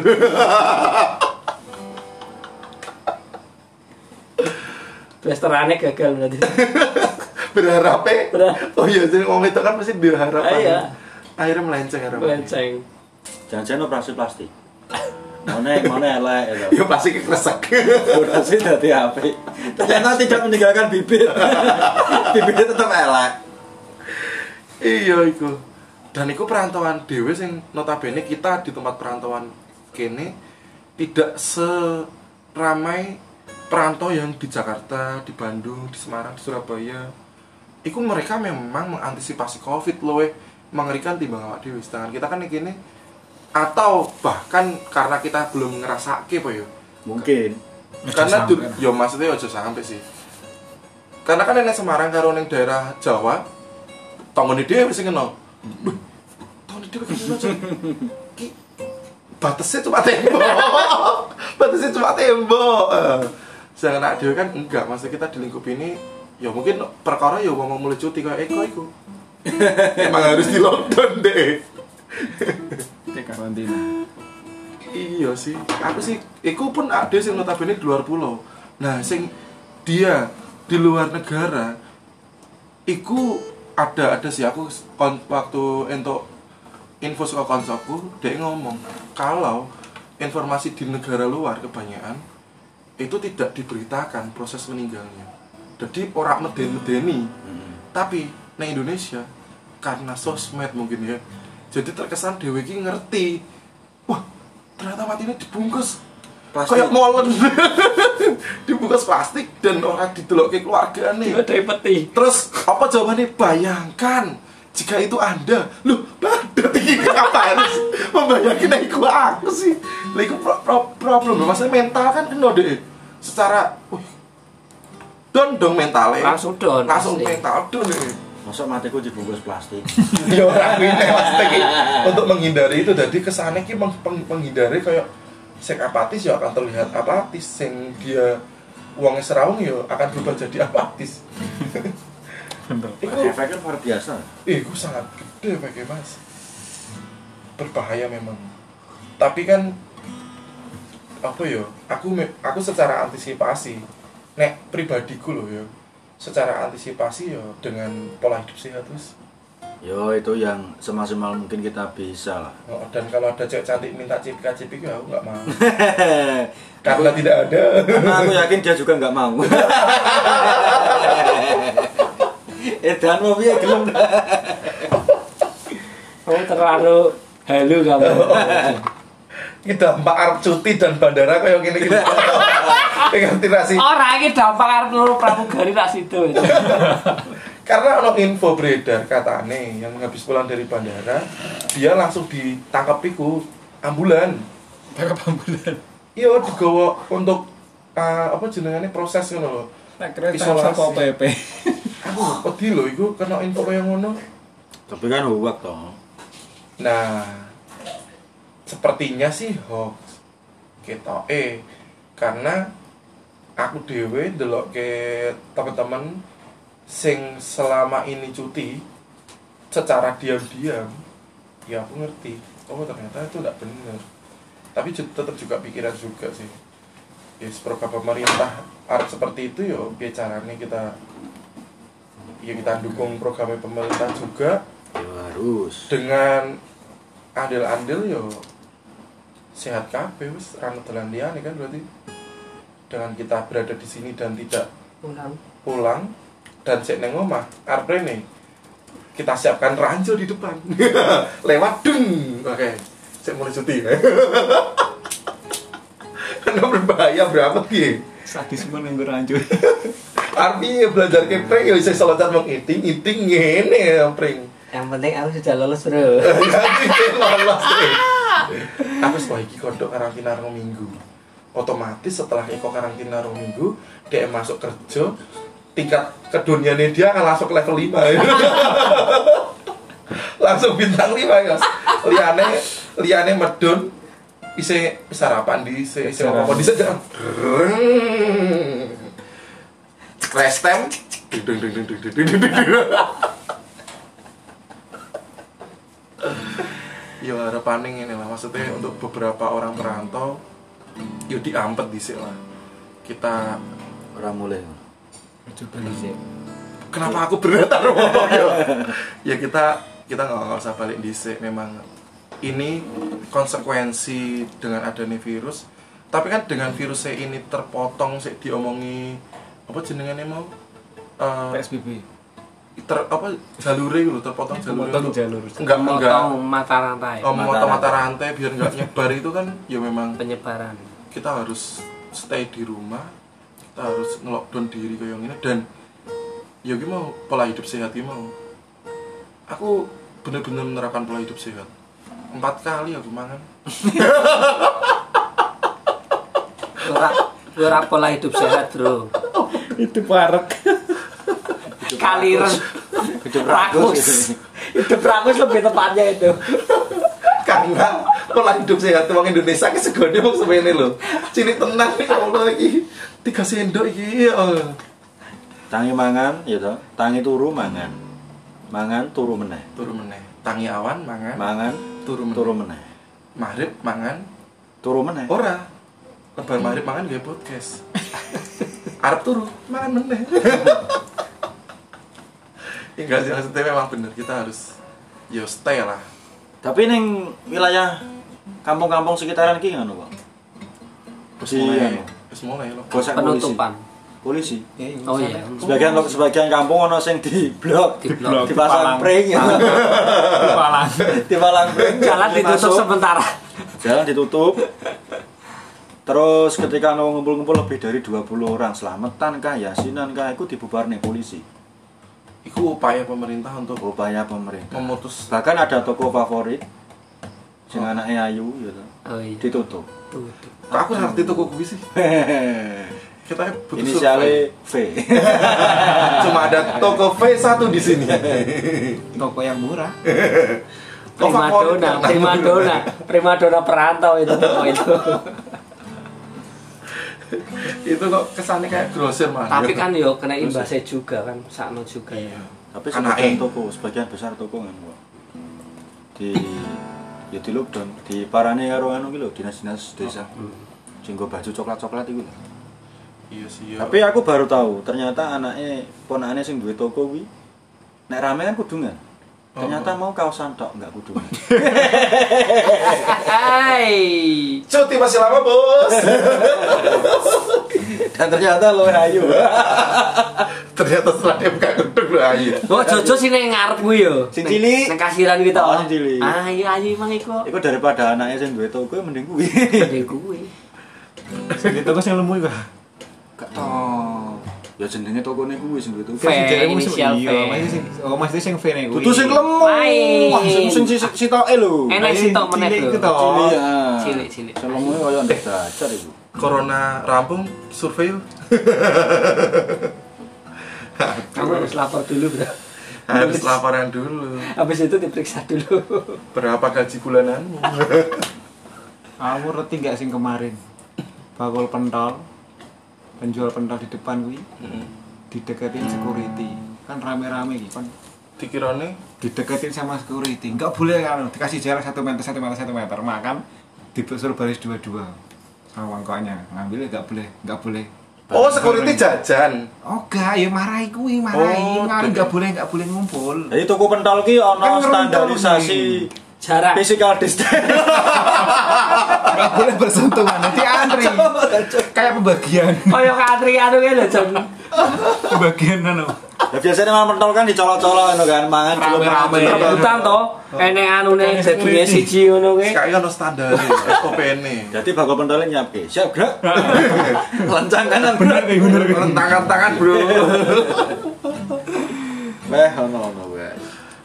Blasterannya gagal berarti. berharap oh iya jadi ngomong itu kan pasti berharap Ah, iya. akhirnya melenceng harapannya Melenceng. Jangan-jangan operasi plastik. Mana mana elek itu. ya pasti kresek Operasi dari HP. Ternyata tidak meninggalkan bibit. Bibitnya tetap elek. iya iku dan iku perantauan dewe sing notabene kita di tempat perantauan kene tidak seramai perantau yang di Jakarta, di Bandung, di Semarang, di Surabaya. Iku mereka memang mengantisipasi Covid loh, mengerikan timbang awak dewe. Sedangkan kita kan kene atau bahkan karena kita belum ngerasake apa ya. Mungkin. Karena dur, ya maksudnya aja sampai sih. Karena kan nenek Semarang karo ning daerah Jawa, tanggone dhewe sing kena. Wih, Tanggone dhewe. Ki batasnya cuma tembok. batasnya cuma tembok. Eh, Sedangkan anak dhewe kan enggak, maksudnya kita di lingkup ini ya mungkin perkara ya wong mulai cuti kayak Eko iku. Emang harus di lockdown deh. Karantina. Iya sih, aku sih, iku pun ada sing notabene di luar pulau. Nah, sing dia di luar negara, iku ada ada sih aku kon, waktu untuk info soal koncoku, dia ngomong kalau informasi di negara luar kebanyakan itu tidak diberitakan proses meninggalnya. Jadi orang meden-medeni, tapi di Indonesia karena sosmed mungkin ya, jadi terkesan dewe iki ngerti, wah ternyata matinya dibungkus. Plastik. kayak molen dibungkus plastik dan orang didelok ke keluarga nih. Dari peti. terus apa jawabannya? Bayangkan jika itu anda. Lu berarti apa harus membayangkan aku aku sih. Lah itu pro, pro- problem maksudnya mental kan kena deh secara wih. Don dong mentalnya Langsung down, langsung mental don deh Masa matiku dibungkus plastik. ya orang ini maksudnya ki, untuk menghindari itu jadi kesannya ki meng- peng- menghindari kayak sing apatis ya akan terlihat apatis. Sing dia uangnya serawung ya akan berubah jadi apatis. Itu Efeknya luar biasa. eh itu sangat gede pakai mas. Berbahaya memang. Tapi kan apa ya aku aku secara antisipasi nek pribadiku loh ya secara antisipasi ya dengan pola hidup sehat terus Yo itu yang semaksimal mungkin kita bisa lah. Oh, dan kalau ada cewek cantik minta cipika cipik ya aku nggak mau karena tidak ada Karena aku yakin dia juga nggak mau. Edan mau piye gelem. Kamu terlalu halu kamu. kita mbak Arab cuti dan bandara kayak gini gini dengan tirasi Orang ini dampak arep nuru pramugari tak situ. karena ono info beredar katane yang habis pulang dari bandara dia langsung ditangkap iku ambulan Tangkap ambulan. iya digawa untuk uh, apa jenengannya proses ngono lho Isolasi. sapa PP. aku pedih lho iku kena info kayak ngono Tapi kan huwak toh. Nah, sepertinya sih hoax kita eh karena aku dewe delok ke teman-teman sing selama ini cuti secara diam-diam ya aku ngerti oh ternyata itu tidak benar tapi tetap juga pikiran juga sih. Ya program pemerintah harus seperti itu ya oke caranya kita ya kita dukung program pemerintah juga. Ya harus. dengan andil-andil yo sehat kabeh wis ra dolan liyane kan berarti dengan kita berada di sini dan tidak Pulang. pulang dan cek neng omah arep rene kita siapkan ranjau di depan lewat dung oke saya mulai cuti karena berbahaya berapa sih Sadisme yang gue ranjur. Arpi belajar ke prank ya bisa seloncat mengiting, iting ngene ya prank. Yang penting aku sudah lulus bro. Lolos deh. Aku iki kodok karantina minggu. Otomatis setelah Eko karantina rong minggu, dia masuk kerja, tingkat keduniaannya dia akan langsung ke level 5 ya. langsung bintang 5 ya. Liane liane medun isi sarapan di isi isi apa di saja. Crash time. Dung, dung, dung, dung, dung, dung, dung. Ya harapannya ini lah maksudnya untuk beberapa orang perantau yo diampet dhisik lah. Kita Ora mulai. Coba dhisik. kenapa aku berat ngomong ya? ya kita kita nggak nggak usah balik dhisik memang ini konsekuensi dengan adanya virus tapi kan dengan virusnya ini terpotong sih diomongi apa jenengannya mau Eh, PSBB. Ter apa jalure gitu terpotong untuk- jalur. enggak enggak mata rantai. oh, Mata mata rantai. rantai biar nggak nyebar itu kan ya memang Penyebaran. kita harus stay di rumah kita harus ngelockdown diri kayak gini dan ya gimana pola hidup sehat gimana aku bener-bener menerapkan pola hidup sehat empat kali aku makan Ora ora pola hidup sehat bro. Itu parek. Kaliren. Hidup Rakus. Hidup rakus lebih tepatnya itu. karena pola hidup sehat uang Indonesia ke segede mau semuanya loh cini tenang nih ya Allah iki tiga sendok iki oh. Tangi mangan, ya toh. Tangi turu mangan. Mangan turu meneh. turu meneh tangi awan mangan Mangan turu meneh turu meneh. maghrib mangan Turu meneh. ora lebar maghrib mangan gak podcast Arab turu mangan meneh enggak sih maksudnya memang bener kita harus yo stay lah Tapi ning wilayah kampung-kampung sekitaran iki ngono, Pak. Wis Iya, mulai loh polisi. Penutupan. Polisi. Oh iya. Sebagian sebagian kampung ono sing di blok, Di blok. dipasang pring ya. Palang. Dipalang pring. Jalan ditutup sementara. Jalan ditutup. Terus ketika ngumpul-ngumpul lebih dari 20 orang selamatan kah, yasinan kah, itu dibubar nih polisi. Itu upaya pemerintah untuk Upaya pemerintah. memutus Bahkan ada toko favorit, sing anaknya ayu gitu, Oh iya. ditutup. Tutup. Kok aku ngerti toko kuwi sih kita butuh. Inisialnya V. cuma ada toko V satu di sini Toko yang murah. Oh, Primadona, primadona, primadona perantau itu toko itu. itu kok kesannya kayak grosir mah Tapi kan yo kena imbasnya juga kan, sakno juga ya. Tapi sebagian toko, sebagian besar toko kan. Di ya di lockdown, di parane karo anu ki lho, dinas-dinas desa. Sing nggo baju coklat-coklat iku lho. iya sih ya. Tapi aku baru tahu, ternyata anaknya ponakane sing duwe toko kuwi nek rame kan kudungan. Ternyata mau kaosan tok enggak kudungan. Hai. cuti masih lama bos Dan ternyata lo ayu. ternyata setelah dia buka gedung loh ayo Oh Jojo sih neng ngarep gue yo. Sing cilik. Neng kasiran kita. Oh, sing cilik. Ayo ayo emang iku. Iku daripada anaknya sing duwe toko mending kuwi. Gede gue. Sing toko sing lemu iku. Gak tau. Ya jenenge tokone kuwi sing duwe toko. V, inisial V. Iya, masih sing oh masih sing V nih. Dudu sing lemu. Wah, sing sing si- sitoke lho. Enak sih tok meneh lho. toh. Cilik. Cilik, cilik. Sing lemu kaya ndek dacar iku. corona rampung survei. Kamu harus lapor dulu bro. harus laporan dulu Habis itu diperiksa dulu. berapa gaji bulananmu Aku reti gak sing kemarin. Bakul pentol. Penjual pentol di depan kuwi dideketin security. Kan rame-rame iki kan dikirane? Dideketin sama security. Nggak boleh kan? Dikasih jarak satu meter satu meter satu meter. Makan disuruh baris dua dua sama mangkoknya ngambil nggak boleh nggak boleh. Oh security jajan? Oh gak ya marahi kuwi marahi. Oh, marahi jadi- nggak boleh nggak boleh ngumpul. Jadi toko pentol ki Kan ono ngeruntuh standarisasi Jarak. physical distance. nggak boleh bersentuhan nanti antri kayak pembagian Kayak antri anu kan lho Jon. pembagian anu Ya biasanya malam pentol kan dicolok-colok ngono kan, mangan dulu Rame-rame. rebutan to enek anune dagingnya siji ngono kuwi Sekali kan standar SOP ini. Jadi bakal pentolnya nyiapke. Siap, Gerak. Lencang kanan. Bener kayak bener kayak. Rentakan tangan, Bro. Weh, ono ono.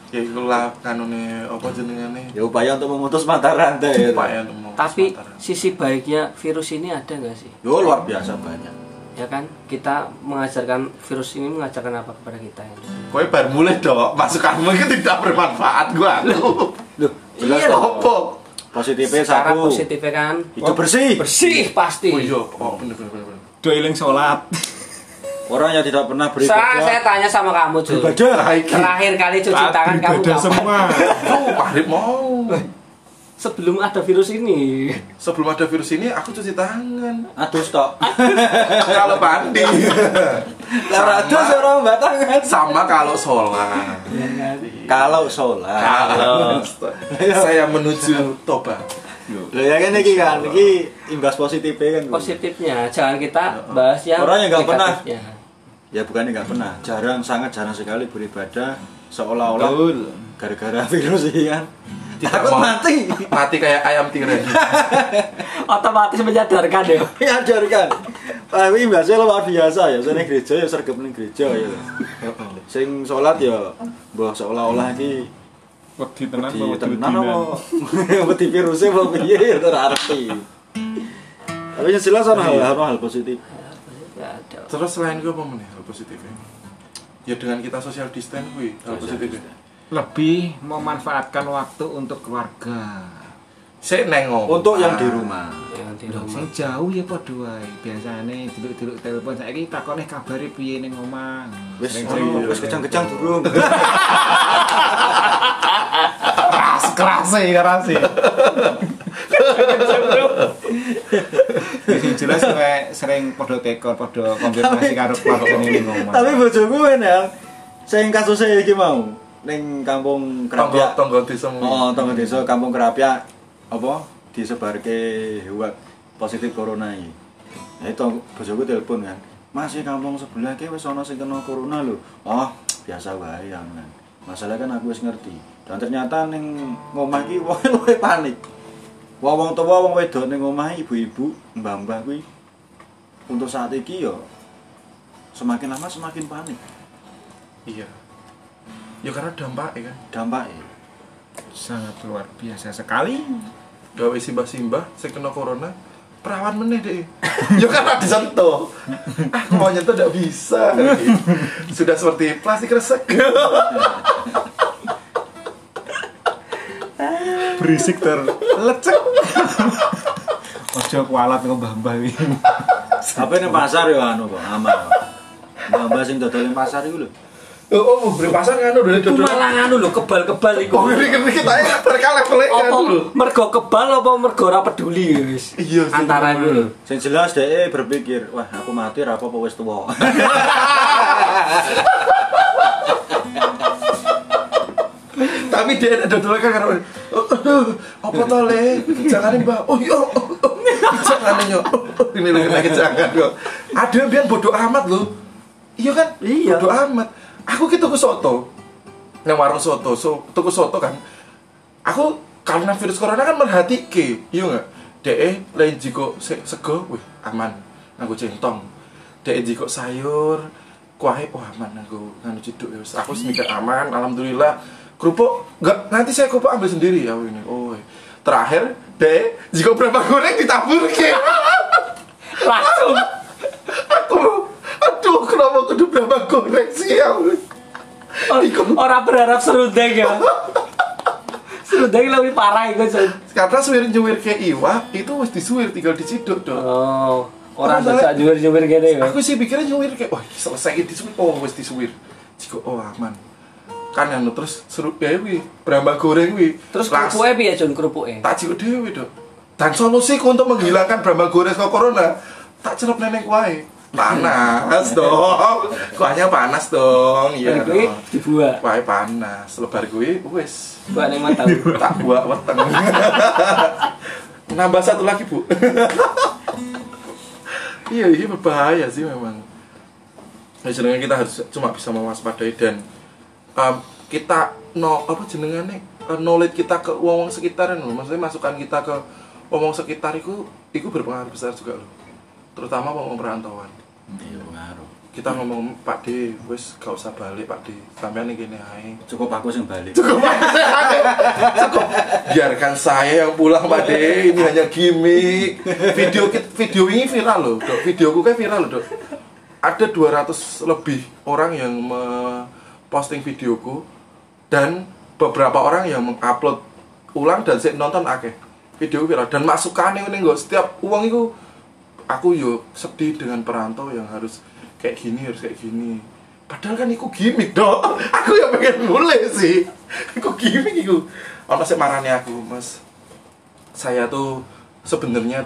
Ya iku lah kanune apa jenengane? Ya upaya untuk memutus mata rantai ya. Upaya nemu. tapi sisi baiknya virus ini ada nggak sih Yo luar biasa banyak. ya kan kita mengajarkan virus ini mengajarkan apa kepada kita ya Kowe bar mulai dok, masukanmu itu tidak bermanfaat gua. Loh, jelas Iya. Apa? Positifnya secara satu. positifnya kan Hidup bersih. bersih pasti Oh iya, oh bener bener bener. bener. Doiling sholat. Orang yang tidak pernah beribadah. saya tanya sama kamu Jul Beribadah. terakhir kali cuci tangan kamu kapan semua. Oh, Mahrib mau. sebelum ada virus ini Sebelum ada virus ini aku cuci tangan. Aduh stok. Kalau mandi. Lara aduh seorang batangan. Sama kalau sholat. Kalau sholat. Kalau saya menuju tobat. Loh ya kan iki kan, iki imbas positifnya kan. positifnya jangan kita bahas yang Orang yang nggak pernah. Ya bukannya nggak pernah, jarang sangat jarang sekali beribadah seolah-olah gara-gara virus ini kan. Tidak Takut mau. mati. Mati kayak ayam tiren. otomatis menyadarkan ya Ngajarkan. Tapi biasanya luar biasa ya, saya gereja ya sergap ning gereja ya. Sing sholat ya mbah seolah-olah iki Wedi tenan di bawa tenan apa wedi virusnya apa piye ya ora arti. Tapi yang jelas ana hal-hal hal positif. Nggak ada. Terus selain itu apa meneh hal positifnya? Ya dengan kita social distance kuwi hal positifnya. Lebih memanfaatkan waktu untuk keluarga. Saya nengok. Untuk yang di rumah. yang di rumah jauh ya padha wae. Biasane diluk-diluk telepon saiki takone kabare piye ning omah. Wis wis kejang-kejang durung. keras keras sih keras sih. Sing jelas kowe sering padha tekor, padha konfirmasi karo keluargane ning omah. Tapi bojoku kan ya, sing kasusnya iki mau ning kampung Kerapia. tonggo desa Oh, tonggo desa kampung Kerapia apa disebarke hewat positif corona iki. Ya itu bojoku telepon kan. Mas di kampung sebelah ki wis ana sing kena corona lho. Oh, biasa wae ya kan. Masalah kan aku wis ngerti. Dan ternyata ning ngomah iki wong luwih panik. Wong wong tua wong wedok ning omah ibu-ibu, mbah-mbah kuwi untuk saat iki yo semakin lama semakin panik Iya. Ya karena dampak ya kan. dampaknya. sangat luar biasa sekali. Gawe simbah-simbah saya kena corona. Perawan meneh deh. ya karena disentuh. Aku mau nyentuh tidak bisa. Sudah seperti plastik resek. Berisik ter. Ojo kualat ngembah-mbah iki. Tapi ning pasar yo anu kok aman. Mbak-mbak sing dodol ning pasar iku lho. Oh, oh, beli pasar dulu Itu dulu. malah nganu lho kebal-kebal iku. Oh, ini kita ya berkala pelik Apa dulu. mergo kebal apa mergo ora peduli wis. Iya. Antara itu lho. Sing jelas dhek berpikir, wah aku mati ra apa-apa wis tuwa. Tapi dia ada dulu kan karena oh, apa toh le? Jangan mbak. Oh iya, oh, oh, jangan yo. Ini lagi lagi jangan yo. Ada yang biar bodoh amat loh. Iya kan? Iya. Bodoh amat. Aku gitu ke soto. Nang warung soto, so, tuku soto kan. Aku karena virus corona kan merhati ke, iya nggak? De lain jiko se sego, wih aman. Aku centong. De jiko sayur, kuahe, wah aman aku nganu ciduk ya. Aku wis mikir aman, alhamdulillah. Kerupuk, enggak, nanti saya kerupuk ambil sendiri ya ini. Oh, iya. terakhir, de jiko berapa goreng ditabur ke. Langsung aku, aduh, kenapa kudu berapa goreng sih ya? orang berharap serundeng ya. Serundeng lebih parah iku, Sun. Karena suwir nyuwir ke iwa, itu wis disuwir tinggal diciduk dong. Oh, orang Apa tidak nyuwir-nyuwir gini ya. Aku sih pikirnya nyuwir kayak, wah selesai disuwir, oh wis disuwir. Jika oh aman. Kan anu terus seru ya wi, berambah goreng wi. Terus Langsung kerupuknya piye, Jun, kerupuknya? tak jiko dewe dok. Dan solusiku untuk menghilangkan berambah goreng ke corona, tak celup nenek kuai. Panas dong. Kuahnya panas dong. Iya. Kuwi dong. dibuat. Kuahnya panas. Lebar gue, wis. Buat yang mata. tak buat weteng. Nambah satu lagi bu. iya, ini berbahaya sih memang. ya jenengan kita harus cuma bisa mewaspadai dan um, kita no apa jenengannya uh, knowledge kita ke wong sekitar loh maksudnya masukan kita ke wong sekitar itu itu berpengaruh besar juga loh terutama wong perantauan. Iya pengaruh. kita ngomong Pak D wes gak usah balik Pak D. Sampean ini gini ae. Cukup aku yang balik. cukup cukup. Biarkan saya yang pulang Pak D. Ini hanya gimmick. Video video ini viral loh dok. Videoku kayak viral loh dok. Ada 200 lebih orang yang posting videoku dan beberapa orang yang mengupload ulang dan saya nonton akeh video viral dan masukannya ini nggak setiap uang itu aku yo sedih dengan perantau yang harus kayak gini harus kayak gini. Padahal kan itu gimmick dong aku yang pengen nulis sih. Aku gimmick itu ono sih marahnya aku mas saya tuh sebenarnya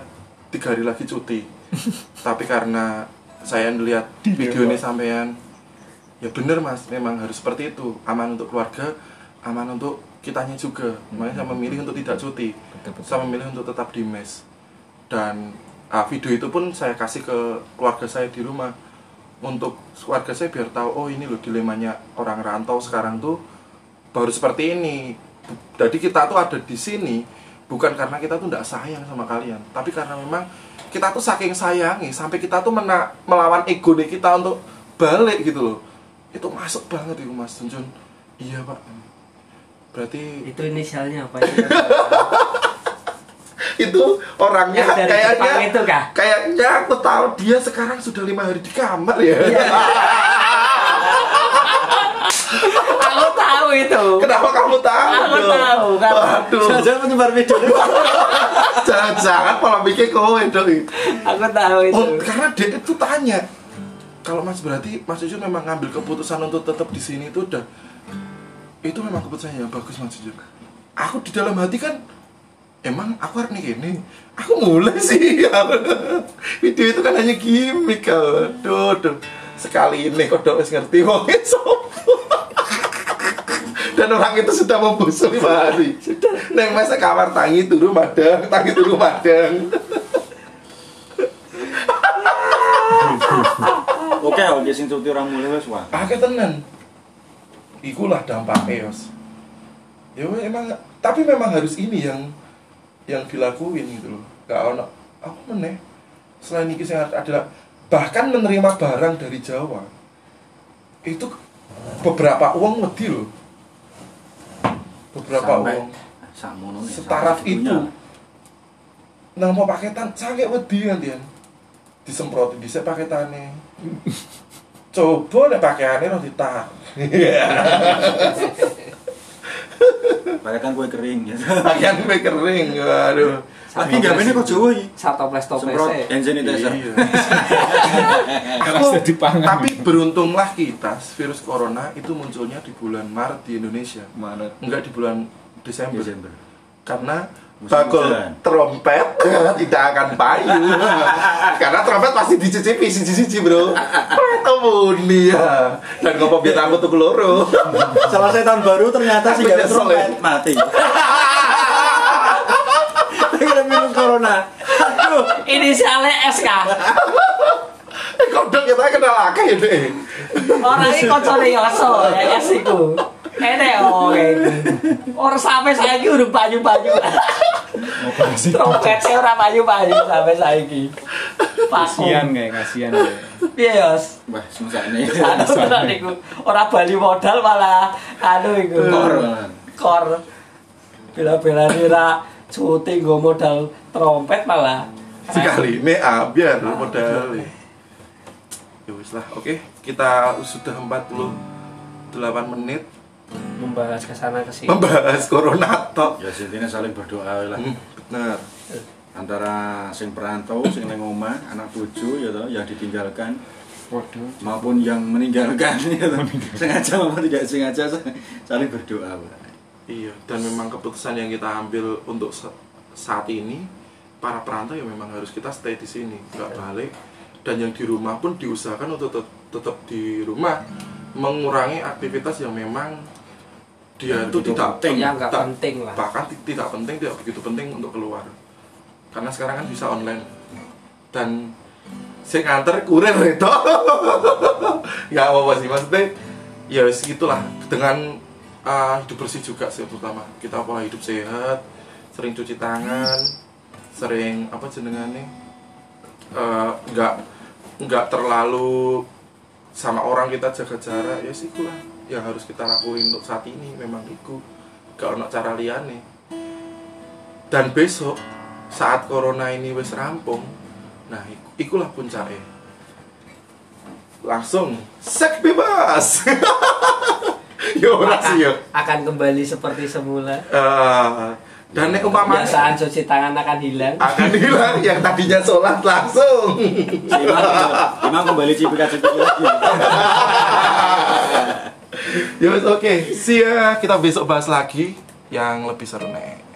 tiga hari lagi cuti. Tapi karena saya melihat video ini sampean ya bener mas. Memang harus seperti itu. Aman untuk keluarga aman untuk kitanya juga. Makanya saya memilih untuk tidak cuti. Betul-betul. saya memilih untuk tetap di mes. Dan ah, video itu pun saya kasih ke keluarga saya di rumah. Untuk keluarga saya biar tahu oh ini loh dilemanya orang rantau sekarang tuh baru seperti ini. Jadi kita tuh ada di sini bukan karena kita tuh tidak sayang sama kalian tapi karena memang kita tuh saking sayangi sampai kita tuh mena- melawan ego kita untuk balik gitu loh itu masuk banget itu mas Junjun iya pak berarti Itu inisialnya apa itu? itu orangnya Jepang kayaknya itu kah? kayaknya aku tahu dia sekarang sudah lima hari di kamar ya Iya. Aku tahu itu. kenapa kamu tahu Aku Dok? tahu, kan. waduh Jangan menyebar video jangan-jangan malah bikin kowe dong Aku tahu itu. Oh, karena dia itu tanya kalau mas berarti mas Jujur memang ngambil keputusan untuk tetap di sini itu udah itu memang keputusan yang bagus mas Jujur. Aku di dalam hati kan emang aku harus nih gini aku mulai sih. Video itu kan hanya gimmick aduh aduh sekali ini kok dok wis ngerti wong dan orang itu sudah membusuk hari neng masa kamar tangi turu madang tangi turu madang Oke, oke sing cuti orang mulai wes wah. Akeh tenan. Ikulah dampaknya, Yos. Ya weh, emang tapi memang harus ini yang yang dilakuin gitu loh. Gak ono apa meneh. Selain ini sing adalah bahkan menerima barang dari Jawa. Itu beberapa uang wedi loh. Beberapa uang Sakmono nih. setaraf sampai itu. Nah mau paketan sangat wedi nantian. Disemprot bisa paketannya. Coba nek pakaiannya roti tar. Pakai kue kering ya. Pakaian gue kering, waduh. Lagi nggak ini kok Jawa ini. Toples Semprot hand sanitizer. Tapi beruntunglah kita virus corona itu munculnya di bulan Maret di Indonesia, Maret. enggak di bulan Desember. Desember. Karena bakul trompet tidak akan payu. Karena trompet pasti dicicipi siji-siji, Bro. Itu muni ya. Dan ngopo biar aku tuh keloro. Selesai tahun baru ternyata sih gak nyesel, trompet ya. mati. Kira virus corona. Aduh. Inisialnya SK. Eh, Kodok kita kenal akeh ya, Dek. Orang ini kocone Yoso, ya S iku. Ene oh iku. Orang sampai saiki udah banyu-banyu. Operasi. Trompetnya ora banyu-banyu sampai saiki. Kasihan Vakum. kayak kasihan kayak. Piye Yos? Wah, susah nih. Anu tenan iku. Ora bali modal malah anu iku. Kor. Kor. Bila-bila ora cuti nggo modal trompet malah. Sekali ini ah, biar modal. Ya wis lah, oke. Kita sudah 48 menit membahas ke sana ke sini. membahas corona tok. Ya intinya saling berdoa lah. Hmm, benar. Antara sing perantau, sing nang omah, anak cucu ya toh, yang ditinggalkan Waduh. maupun yang meninggalkan ya toh. sengaja maupun tidak sengaja saling berdoa. Pak. Iya, dan memang keputusan yang kita ambil untuk sa- saat ini para perantau ya memang harus kita stay di sini, nggak balik. Dan yang di rumah pun diusahakan untuk tet- tetap di rumah, mengurangi aktivitas yang memang dia Yang itu tidak penting. Tak- penting lah. bahkan ti- tidak penting tidak begitu penting untuk keluar. Karena sekarang kan bisa online. Dan saya nganter kurir itu. Ya apa apa sih? Maksudnya ya wis gitulah dengan uh, hidup bersih juga sih terutama. Kita pola hidup sehat sering cuci tangan sering apa jenengannya eh, nggak nggak terlalu sama orang kita jaga jarak. Ya sih itulah yang harus kita lakuin untuk saat ini memang itu. Gak ono cara liane dan besok saat corona ini wis rampung nah iku- ikulah puncaknya langsung seks bebas! Yo ora sih yo. Akan kembali seperti semula. Eh, dan nek umpamanya kebiasaan cuci tangan akan hilang. Akan hilang yang tadinya sholat langsung. Imam, Imam kembali cipika-cipiki lagi. ya oke see ya. Kita besok bahas lagi yang lebih seru nek